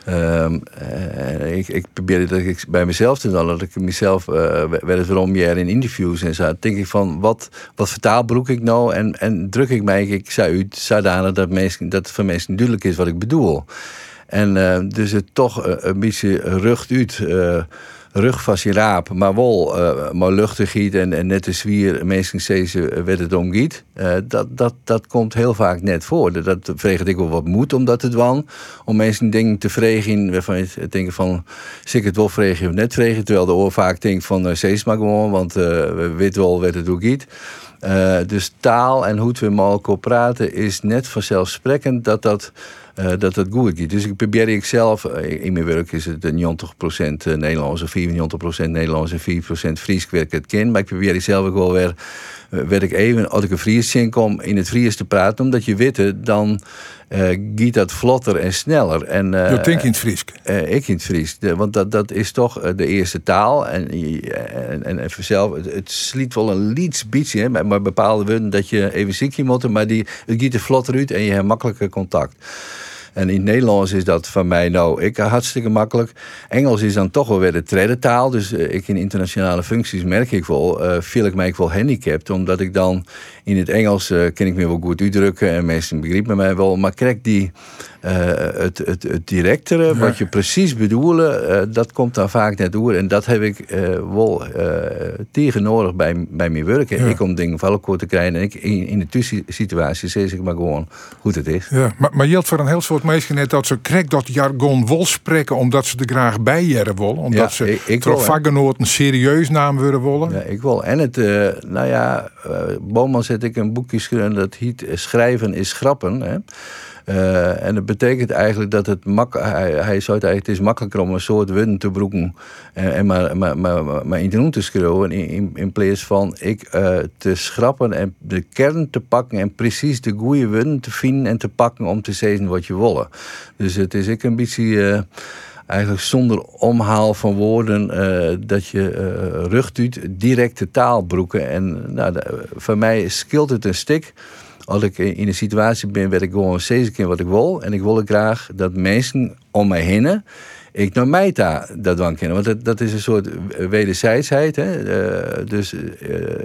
um, uh, ik, ik probeer dat ik bij mezelf te doen. Dat ik mezelf uh, werd waarom jaar in interviews en zo. denk ik van, wat, wat vertaalbroek ik nou? En, en druk ik mij, ik zei uit, zodanig dat, dat het voor mensen duidelijk is wat ik bedoel. En uh, dus het toch een beetje rucht uit rug van je raap, maar wel uh, maar luchtig en, en net de zwier, meestal ze werd het omgiet. Uh, dat, dat, dat komt heel vaak net voor. Dat vreeg ik wel wat moed om dat te. Om mensen dingen te vregen waarvan je denkt van, zeker het wel vregen of net vregen. Terwijl de oor vaak denkt van, uh, zees maar gewoon, want weten wel wat het giet. Uh, dus taal en hoe we met praten is net vanzelfsprekend dat dat, uh, dat, dat goed gaat. Dus ik probeer ik zelf, uh, in mijn werk is het 90% Nederlands of 94% Nederlands en 4% Fries werk het ken. Maar ik probeer ik zelf ook wel weer, werd ik even, als ik een Fries in kom, in het Fries te praten. Omdat je weet, dan uh, gaat dat vlotter en sneller. En, uh, je denkt in het Fries? Uh, ik in het Fries. De, want dat, dat is toch de eerste taal. En, en, en, en zelf, het, het sliet wel een liets beetje, maar, maar bepaalde woorden dat je even ziekje moet, maar die, het gaat er vlotter uit en je hebt makkelijker contact. En in het Nederlands is dat van mij nou ik hartstikke makkelijk. Engels is dan toch wel weer de tweede taal. Dus eh, ik in internationale functies merk ik wel, uh, voel ik mij wel handicapt. Omdat ik dan in het Engels uh, ken ik me wel goed uitdrukken en mensen begrijpen mij wel. Maar krijg die het, het, het directere, wat je precies bedoelen, dat komt dan vaak net door. En dat heb ik wel tegen nodig bij, bij mijn werken. Ik om dingen van te krijgen. En ik in, in de tussensituatie zeg ik maar gewoon hoe het is. Ja, maar, maar je had voor een heel soort mensen net dat ze krijgt dat jargon wil spreken omdat ze er graag bij jaren willen. Omdat ja, ze ik, een serieus naam willen willen. Ja, ik wil. En het, uh, nou ja, uh, Boman zet ik een boekje schrijven dat heet Schrijven is grappen. Hè. Uh, en dat betekent eigenlijk dat het mak hij, hij het, het is makkelijker om een soort wind te broeken en, en maar, maar, maar, maar in te doen te schreeuwen in, in, plaats van ik uh, te schrappen en de kern te pakken en precies de goede wind te vinden en te pakken om te zeggen wat je wil. Dus het is ik een beetje uh, eigenlijk zonder omhaal van woorden dat je uh, rug doet, direct de taal broeken. En nou, de, voor mij scheelt het een stuk als ik in een situatie ben waar ik gewoon steeds keer wat ik wil. En ik wil graag dat mensen om mij heen ik naar mij dat dan kennen. Want dat, is een soort wederzijdsheid. Hè? Uh, dus uh,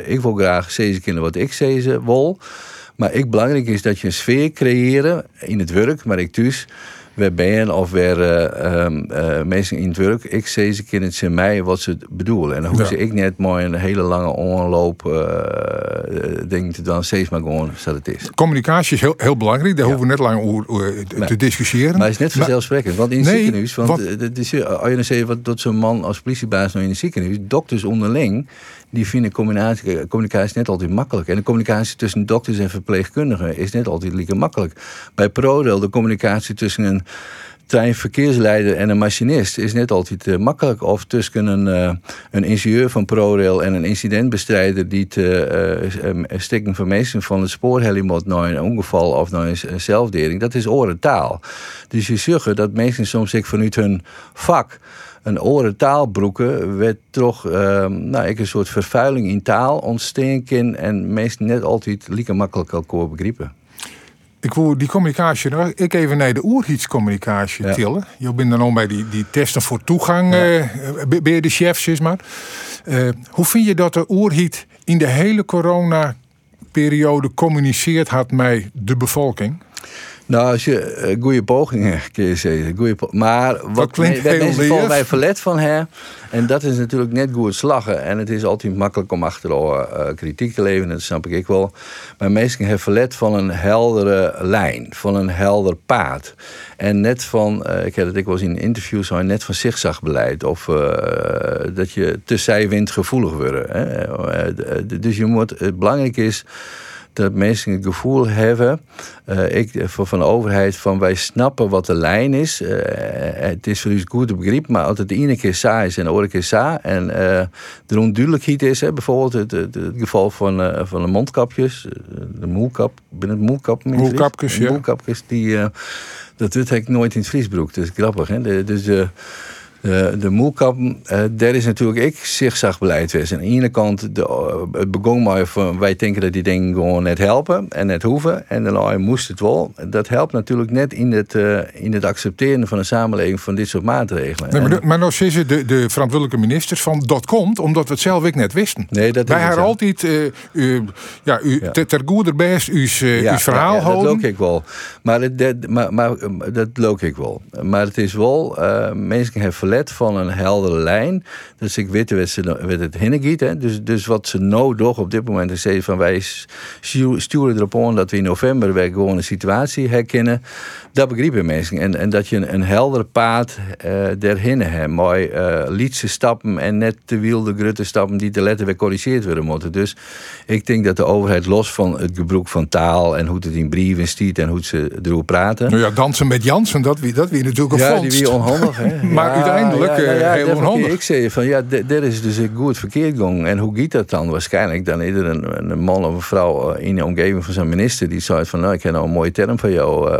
ik wil graag steeds wat ik steeds wil. Maar ik belangrijk is dat je een sfeer creëren in het werk, maar ik thuis waar ben of waar uh, mensen in het werk. Ik zie ze in het mij wat ze bedoelen. En dan hoef ze ik net mooi een hele lange onloop uh, ding te doen. Steeds maar gewoon zoals het is. Communicatie is heel, heel belangrijk. Daar hoeven we net lang over te nee. discussiëren. Maar het is net vanzelfsprekend. Want in het nee, ziekenhuis, want wat, is, als je dan zegt wat doet zo'n man als politiebaas nou in het ziekenhuis, dokters onderling die vinden communicatie, communicatie net altijd makkelijk. En de communicatie tussen dokters en verpleegkundigen is net altijd lekker makkelijk. Bij ProRail, de communicatie tussen een treinverkeersleider en een machinist is net altijd uh, makkelijk. Of tussen een, uh, een ingenieur van ProRail en een incidentbestrijder die te uh, stikken vermeesten van het spoorhelimot naar een ongeval of naar een zelfdering. Dat is orentaal. Dus je zegt dat mensen soms zich vanuit hun vak een oren taalbroeken werd toch ehm, nou, ik een soort vervuiling in taal ontsteken en meestal net altijd lieke makkelijk elkaar begrijpen. Ik wil die communicatie, ik even naar de oerhitscommunicatie ja. tillen. Je bent dan al bij die, die testen voor toegang, ja. uh, ben je de chef, zeg maar. Uh, hoe vind je dat de oerhiet in de hele corona-periode communiceert had met de bevolking? Nou, als je uh, goede pogingen kun je zeggen. Goeie maar wat klinkt me, mensen volgens mij verlet van hè. En dat is natuurlijk net goed slagen. En het is altijd makkelijk om achter uh, kritiek te leveren, dat snap ik wel. Maar mensen hebben verlet van een heldere lijn, van een helder paad. En net van, uh, ik heb het ik was in interviews zo, net van zigzagbeleid. Of dat je te zijwind gevoelig wordt. Hè. dus je moet, het belangrijk is dat mensen het gevoel hebben, uh, ik, van de overheid, van wij snappen wat de lijn is. Uh, het is voor u goed te begrijpen, maar als het de ene keer saai is en de andere keer saai. En de onduidelijkheid is, hè, bijvoorbeeld het, het, het geval van, van de mondkapjes, de moelkap, binnen het moelkap. Moelkapjes, ja. Moelkapjes, die, dat doet ik nooit in het vriesbroek. Dat is grappig, hè. De, dus de, de moelkap, uh, daar is natuurlijk ik zigzagbeleid geweest. Aan de ene kant, de, uh, het begon maar van wij denken dat die dingen gewoon net helpen en net hoeven. En dan moest het wel. Dat helpt natuurlijk net in het, uh, in het accepteren van een samenleving van dit soort maatregelen. Nee, maar, de, maar nou zeggen de, de verantwoordelijke ministers van dat komt omdat we het zelf ik net wisten. Nee, dat Wij hebben altijd u, ja, u, ja. ter goede best uw, ja, uw verhaal ja, houden. Dat loop ik wel. Maar, het, dat, maar, maar dat loop ik wel. Maar het is wel, mensen hebben verlet van een heldere lijn. Dus ik weet wat, ze, wat het hinnegiet. Hè. Dus, dus wat ze nodig op dit moment is van wij sturen erop aan dat we in november weer gewoon een situatie herkennen. Dat begrijpen mensen. En, en dat je een, een heldere paad uh, daarheen hebt. Mooi uh, liedse stappen en net te wilde grutte stappen die te letter weer corrigeerd worden moeten. Dus ik denk dat de overheid los van het gebruik van taal en hoe het in brieven stiet en hoe ze erover praten. Nou ja, dansen met Jansen, dat wie, dat wie natuurlijk een Ja, die wie onhandig. Hè? maar eindelijk ja, ja, eh, heel onhandig. Ik zei van ja, dit is dus een goed verkeerd gong. En hoe gaat dat dan? Waarschijnlijk dan is er een, een, man of een vrouw eh, in de omgeving van zijn minister die zei van nou, ik heb nou een mooie term van jou uh,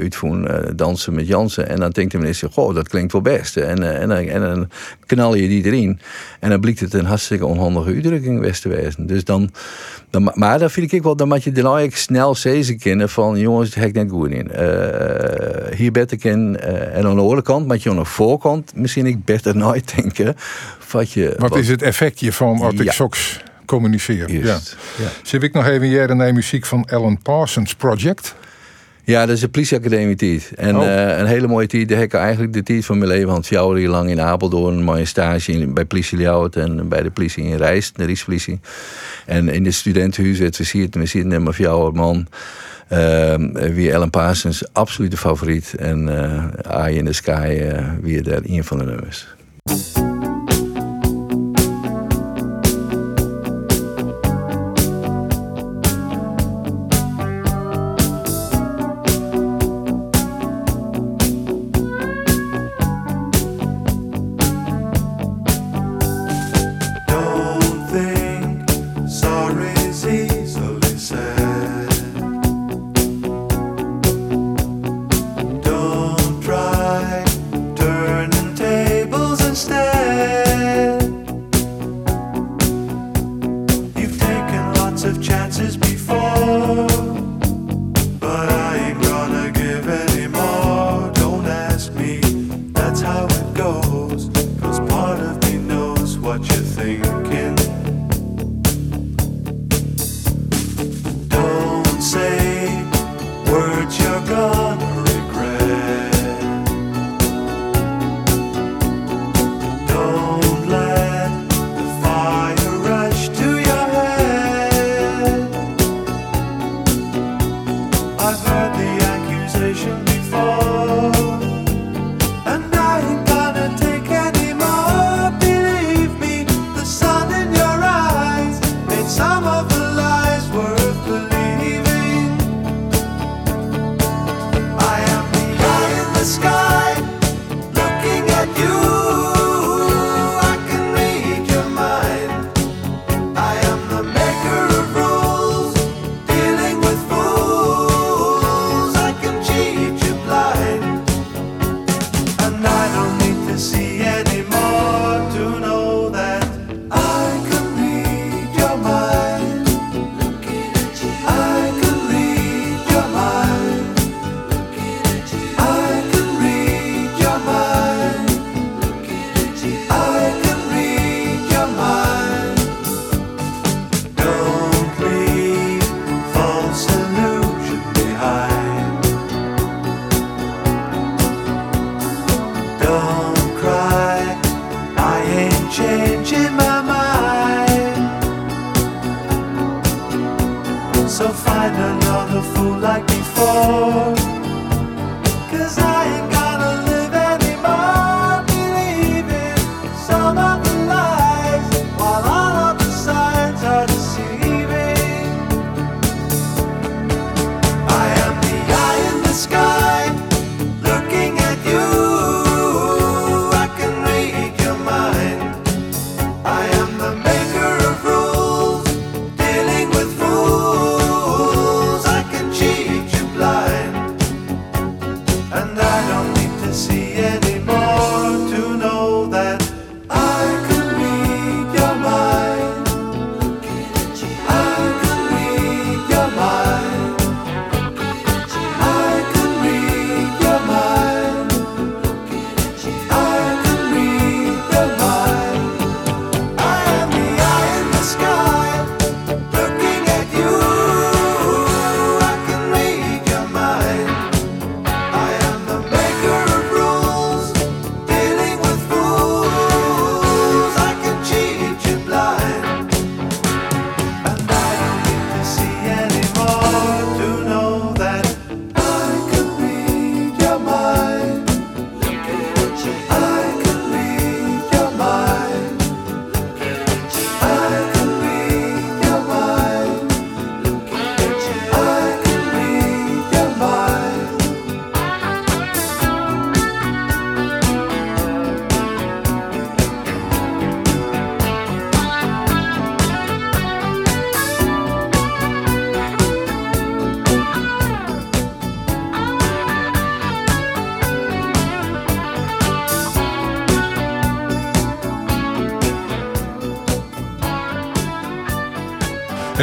uitvoeren, dansen met Jansen. En dan denkt de minister, goh, dat klinkt wel best. En, en, en, dan knal je die erin. En dan blijkt het een hartstikke onhandige uitdrukking West te wezen. Dus dan, dan, maar dat vind ik wel, dan moet je dan eigenlijk snel zezen kennen van jongens, het hek net goed in. hier beter en aan de andere kant, maar je aan de voorkant misschien ik beter nooit denken. Wat, je, wat, is het effectje van wat ik soks communiceer? Just. Ja. ja. Ik nog even hier in de muziek van Alan Parsons Project? Ja, dat is de politieacademie tiet. En oh. eh, een hele mooie tiet. Heb ik eigenlijk de tijd van mijn leven. Want jouw hier lang in Apeldoorn. Mooie stage bij politie Ljouwert en bij de politie in Rijst. De Rijkspolitie. En in de studentenhuizen. We zitten, we zitten met jouw man. Ehm, wie Ellen Parsons, absolute favoriet. En eh, Eye in the Sky, eh, wie er een van de nummers.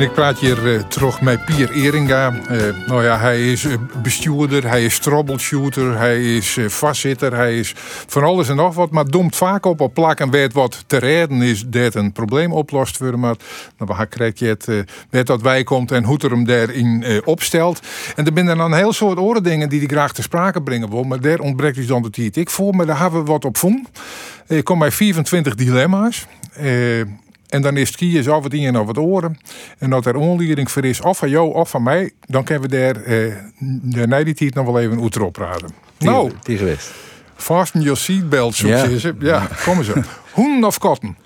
Ik praat hier eh, terug met Pier Eringa. Eh, nou ja, hij is eh, bestuurder, hij is troubleshooter, hij is vastzitter, hij is van alles en nog wat. Maar doemt vaak op op plak en weet wat te redden is dat een probleem oplost worden. Maar dan nou, krijg je het, weet wat wij komt en hoe er hem daarin opstelt. En er zijn dan een heel soort oren dingen die hij graag te sprake brengen wil. Maar daar ontbreekt dus dan de tijd. Ik voel me, daar hebben we wat op. Ik kom bij 24 dilemma's. Eh, en dan is het kiezen of het in en het oren. En dat er onleiding voor is, of van jou of van mij, dan kunnen we daar eh, de die nog wel even uit erop praten. Nou, Die geweest. fasten your seatbelt, zo Ja. ja. ze. Ja, komen ze. Hoen of kotten?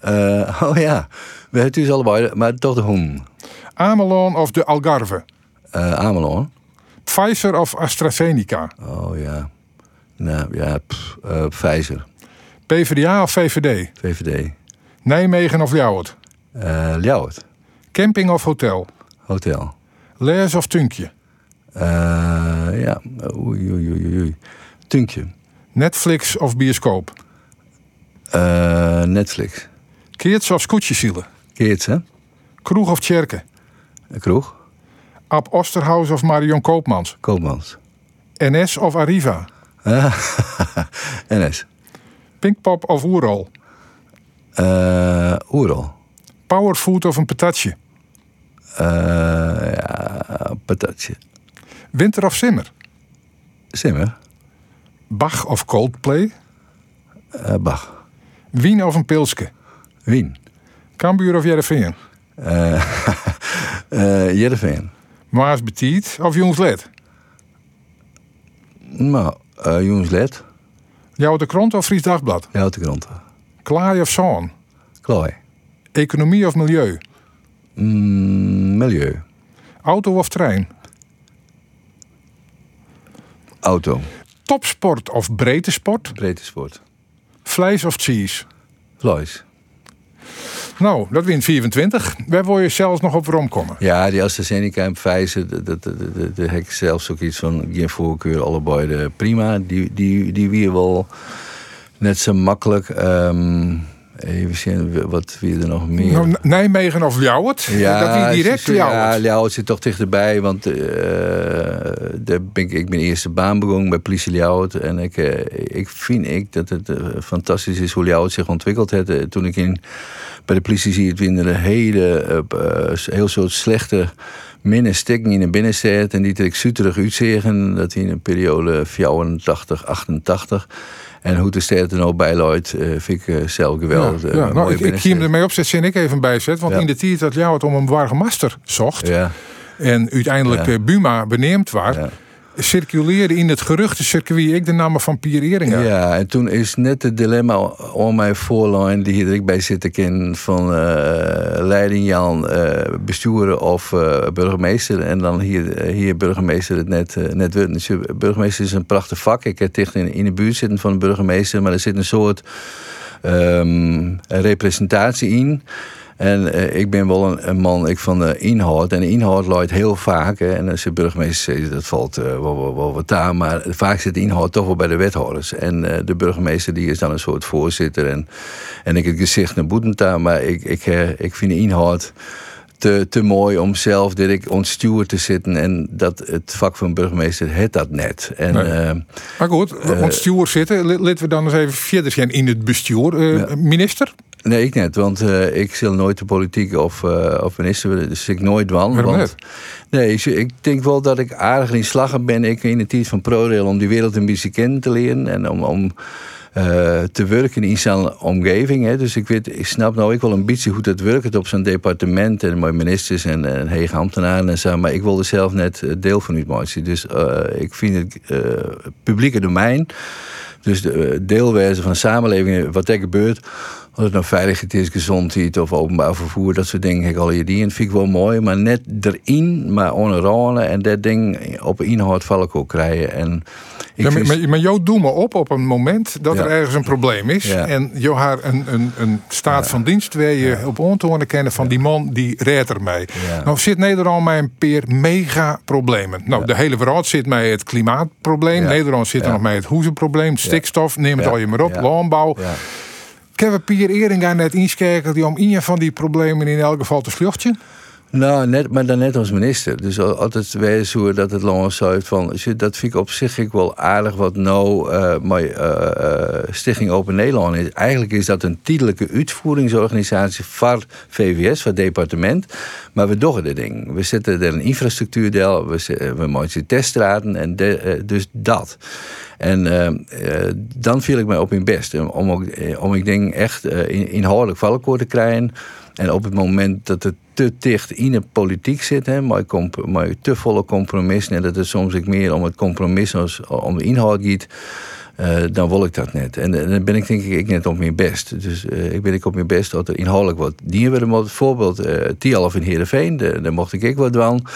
Eh, oh ja, we hebben het dus allebei, maar toch de hoen. Amelon of de Algarve? Eh Amelon. Pfizer of AstraZeneca? Oh ja. Nou ja, pff, eh, Pfizer. PvdA of VVD? VVD. Nijmegen of Ljouwert? Eh Ljouwert. Camping of hotel? Hotel. Les of Tunkje? Eh, ja, oei, oei, oei, oei. Tunkje. Netflix of bioscoop? Eh, Netflix. Keerts of scootjesielen? Keerts, hè? Kroeg of Tjerke? Een kroeg. Ab Osterhaus of Marion Koopmans? Koopmans. NS of Arriva? NS. Pinkpop of Oerol? Eh Oerol. Powerfood of een patatje? Eh, ja, patatje. Winter of Simmer? Simmer. Bach of Coldplay? Eh, Bach. Wien of een pilske? Wien. Cambuur of Jereveen? Eh eh Jereveen. Maas Betiet of Jongsled? Nou, eh Jongsled. Jouw de Krant of Fries Dagblad? Jouwte grond. Klaai of Zoon? Klooi. Economie of milieu? Mm, milieu. Auto of trein? Auto. Topsport of breedte sport? Breedte sport. Vlees of cheese? Vlees. Nou, dat wint 24. Waar wil je zelfs nog op romkomen? Ja, die AstraZeneca en Pfizer, dat, dat, dat, dat, daar heb ik zelfs ook iets van, geen voorkeur, allebei de prima. Die, die, die weer wel net zo makkelijk. Ehm, even zien, wat wie er nog meer? Nou, Nijmegen of Ljouwert? dat wie direct ze- Ja, Ljouwert. Ljouwert zit toch dichterbij. Want eh, daar ben ik, ik ben eerste baan begonnen bij politie Ljouwert. En ik, eh, ik vind ik dat het eh, fantastisch is hoe Ljouwert zich ontwikkeld heeft. Toen ik in, bij de politie zie het weer een hele, heel soort slechte stikken in de binnenstad. En die trek zuterig uitzegen. Dat in een periode 84, 88. En hoe de stad er nou bij loopt, eh, vind ik eh, zelf geweldig. Ja, Eh, ja. Nou, ik, ik hier ermee opzet, zin ik even bijzet. Want Ja. in de tijd dat Ljouwert om een wargemaster zocht... Ja, en uiteindelijk eh, Buma beneemd was... ja. circuleerde in het geruchtencircuit ik de naam van Pier Eringa. Ja, en toen is net het dilemma om mijn voorlijn die hier ik bij zitten ken van eh leiding Jan eh, besturen of eh, burgemeester en dan hier, hier burgemeester het net net. Dus burgemeester is een prachtig vak. Ik heb dicht in, in de buurt zitten van de burgemeester, maar er zit een soort ehm, representatie in. En eh, ik ben wel een, een man ik van de inhoud. En de inhoud luidt heel vaak. Hè, en als de burgemeester zegt, dat valt eh, wel, wel, wel wat aan. Maar vaak zit de inhoud toch wel bij de wethouders. En eh, de burgemeester die is dan een soort voorzitter. En, en ik het gezicht naar Boetenta. Maar ik, ik, ik vind de inhoud te, te mooi om zelf direct ontstuurd te zitten. En dat het vak van burgemeester het dat net. En, Nee. Maar goed, want stuur zitten. Laten we dan eens even verder zijn in het bestuur. Ja. Minister? Nee, ik net. Want eh, ik zal nooit de politiek of, eh, of minister. Dus ik nooit. Waarom want, Nee, ik, ik denk wel dat ik aardig in slag ben. Ik in de tijd van ProRail om die wereld een beetje kennen te leren. En om, om eh, te werken in zijn omgeving. Hè. Dus ik, weet, ik snap nou ik wel een beetje hoe dat werkt op zo'n departement. En mijn ministers en, en hege ambtenaren en zo. Maar ik wil er zelf net deel van uitmaken. Dus ik vind het publieke domein... Dus de deelwijze van de samenleving, wat er gebeurt. Of het nou veiligheid is, gezondheid of openbaar vervoer, dat soort dingen ik al je die. En vind ik wel mooi, maar net erin, maar onderrollen en dat ding op inhoud val ik ook krijgen. En ik Ja, maar, maar, maar jou doe me op op een moment dat Ja. er ergens een probleem is. Ja. En je haar een, een, een staat van dienst waar je op ontonen kennen van die man die redt er mee. Ja. Nou zit Nederland met een peer mega problemen. Nou, de hele wereld zit met het klimaatprobleem. Nederland zit er nog met het hoezenprobleem, stikstof, neem het al je maar op, landbouw. Heb een Pier Eringa net inschakeld die om een van die problemen in elk geval te vluchten. Nou, net, maar dan net als minister. Dus al- altijd wezen hoe dat het lang zo van. Dat vind ik op zich ik wel aardig wat nou eh, Stichting Open Nederland is. Eigenlijk is dat een tijdelijke uitvoeringsorganisatie voor VWS, het departement. Maar we doen het ding. We zetten er een infrastructuurdeel, we, we maken teststraten en de- dus dat. En dan viel ik mij op in best. Om, ook, om ik denk echt in- inhoudelijk valkoor te krijgen. En op het moment dat het te dicht in de politiek zit, hè, maar, maar te volle compromissen, en dat het soms ik meer om het compromis als om de inhoud gaat, eh, dan wil ik dat net. En dan ben ik denk ik, ik net op mijn best. Dus eh, ik ben ik op mijn best dat er inhoudelijk wat dienen we. Bijvoorbeeld eh Tialf in Heerenveen, daar mocht ik ik wat doen.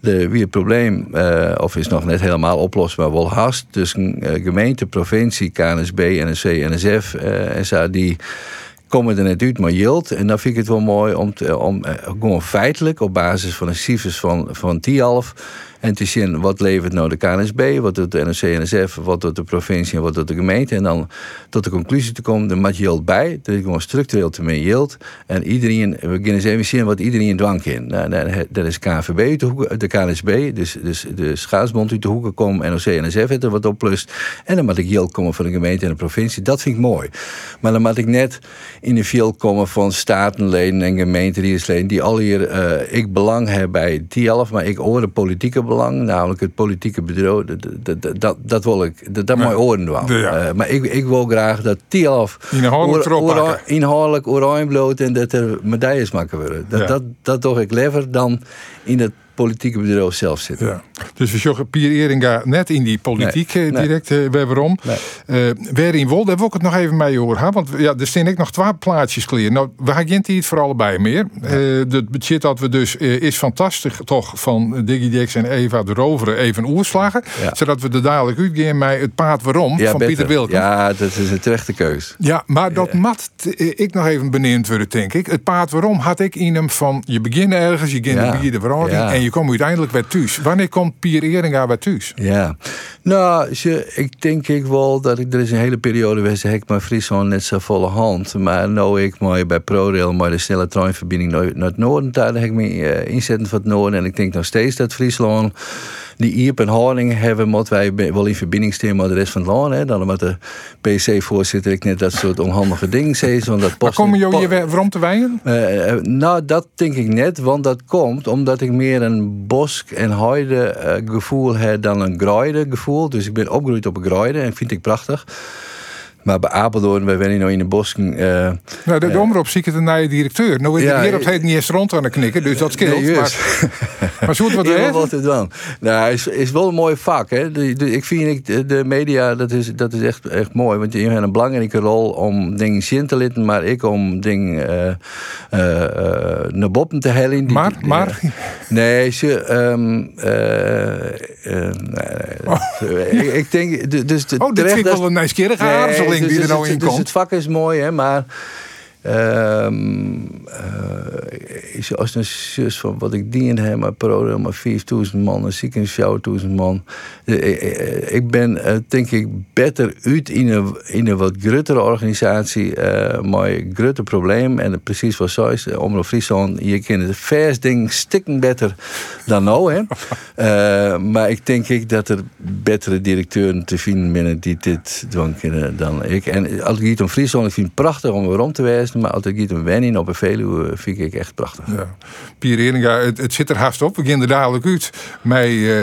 De, wie het probleem, of is nog net helemaal oplosbaar, wel haast. eh, gemeente, provincie, KNSB, NSC, NSF zo, die komen er net uit, maar yield. En dan vind ik het wel mooi om, te, om eh, gewoon feitelijk op basis van een cijfers van, van Tialf en te zien wat levert nou de KNSB, wat doet de NOC NSF, wat doet de provincie en wat doet de gemeente. En dan tot de conclusie te komen, er moet yield bij. Dat is gewoon structureel te meer yield. En iedereen, we gaan eens even zien wat iedereen dwang in. Nou, dat is uit de, KNSB, dus, dus de schaatsbond uit de hoeken komen, NOC NSF heeft er wat op plus. En dan moet ik yield komen van de gemeente en de provincie. Dat vind ik mooi. Maar dan moet ik net in de field komen van statenleden en gemeenteleden die al hier eh, ik belang hebben bij Tialf, maar ik hoor een politieke namelijk het politieke bedrijf. Dat, dat, wil ik, dat, dat moet je oren doen. Ja. Eh, maar ik, ik wil graag dat Inhoudelijk ora- pakken. inhoudelijk oranje bloot en dat er medailles maken worden. Dat, Ja. dat, dat doe ik liever dan in het politieke bedrijf zelf zitten. Ja. Dus we zoeken Pier Eringa net in die politiek Nee, eh, nee. direct waarom. Nee. Eh waar in Wolde, daar wil ik het nog even mee horen. hè? Want ja, er staan ik nog twee plaatjes klaar. Nou, we gaan geen tijd voor allebei meer. Eh het budget dat we dus eh, is fantastisch toch van Digidex en Eva de Roveren even oerslagen. Ja. Zodat we er dadelijk uitgaan met het paard waarom van beter. Pieter Wilkens. Ja, dat is een terechte keus. Ja, maar dat mat eh, ik nog even benieuwd worden, denk ik. Het paard waarom had ik in hem van je begint ergens, je begint de bier je komt uiteindelijk bij thuis. Wanneer komt Pier Eringa bij thuis? Ja, nou, ik denk ik wel dat ik, er is een hele periode heb ik mijn Friesland net zo volle hand. Maar nu ik maar bij ProRail, maar de snelle treinverbinding naar, naar het noorden, daar heb ik me eh, inzetten van het noorden. En ik denk nog steeds dat Friesland die Ierp en Honing hebben, moeten wij wel in verbinding staan met de rest van het land. Hè. Dan met de PC-voorzitter ik net dat soort onhandige dingen. Want dat Maar komen jullie hier waarom te wijnen? eh, eh, nou, dat denk ik net, want dat komt omdat ik meer een bosk- en heide eh, gevoel heb dan een graaide gevoel. Dus ik ben opgegroeid op een graaide en vind ik prachtig. Maar bij Apeldoorn, wij zijn nou in de bosken. eh, Nou, de, de omroep zie ik het een nieuwe directeur. Nou is Ja, hij hier op ik- het heet niet eens rond aan het knikken, dus dat scheelt. Nee, maar, maar zo het wat er wat het dan? Nou, is, is wel een mooi vak. Hè? De, de- ik vind ik, de, de media, dat is, dat is echt, echt mooi. Want je hebt een belangrijke rol om dingen zin te litten, maar ik om dingen eh, eh, eh, naar boven te hellen. Die- Maar, maar? Nee, ze... ehm, eh, eh, nee, ik, ik denk... de- Dus de- Oh, dit vind ik wel een nieuwsgierige Nee, dus- die er dus nou in dus het vak is mooi, hè, maar... ehm eh, is- als een zus van wat ik dien heb, maar pro maar 4000 man, een ziekenhuis 4000 man. Eh, eh, Ik ben denk ik beter uit in een, in een wat gruttere organisatie, eh maar probleem. En precies wat zo is, Omroep Friesland, je kent het vers ding stikken beter dan nou. Hè. Maar ik denk ik dat er betere directeuren te vinden binnen die dit doen kunnen dan ik. En als het gaat om Friesland, ik vind het prachtig om weer om te wijzen. Maar het gaat om Wenning op een Veluwe, vind ik echt prachtig. Ja. Pier Eringa, het, het zit er haast op. We er dadelijk uit met eh,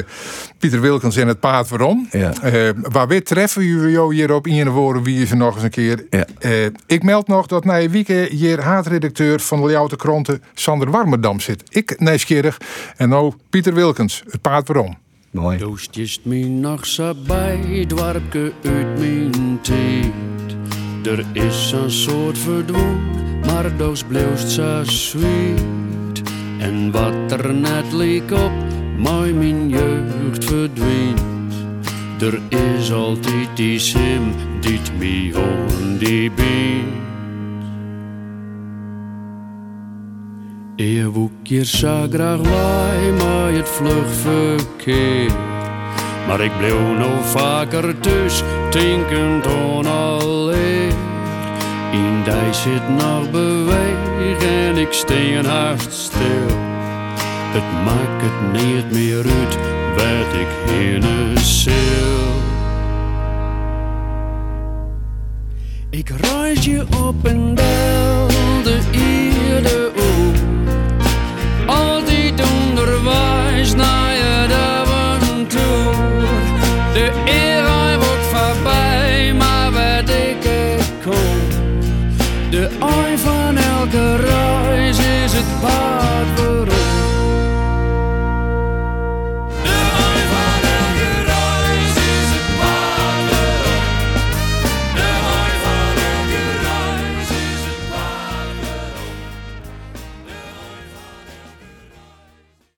Pieter Wilkens en het paard waarom. Ja. Eh, waar weer treffen jullie jou hier op in woorden wie is er nog eens een keer. Ja. Eh, ik meld nog dat na een week hier haatredacteur van de Ljouwte Kranten Sander Warmerdam zit. Ik nieuwsgierig. En nou Pieter Wilkens, het paard waarom. Mooi. Doostjes me nog zo bij, dwarke uit mijn tijd. Er is een soort verdwoen, maar doos bleefst zo sweet. En wat er net leek op, mooi mijn jeugd verdwijnt. Er is altijd die sim, die me hoorn die biedt. Je woekje zo graag wij, maar het vlug verkeerd. Maar ik bleef nog vaker thuis, denkend aan alleen. In die zit nog beweeg en ik steen hard stil. Het maakt het niet meer uit wat ik in een. Ik ruis je op en bel, de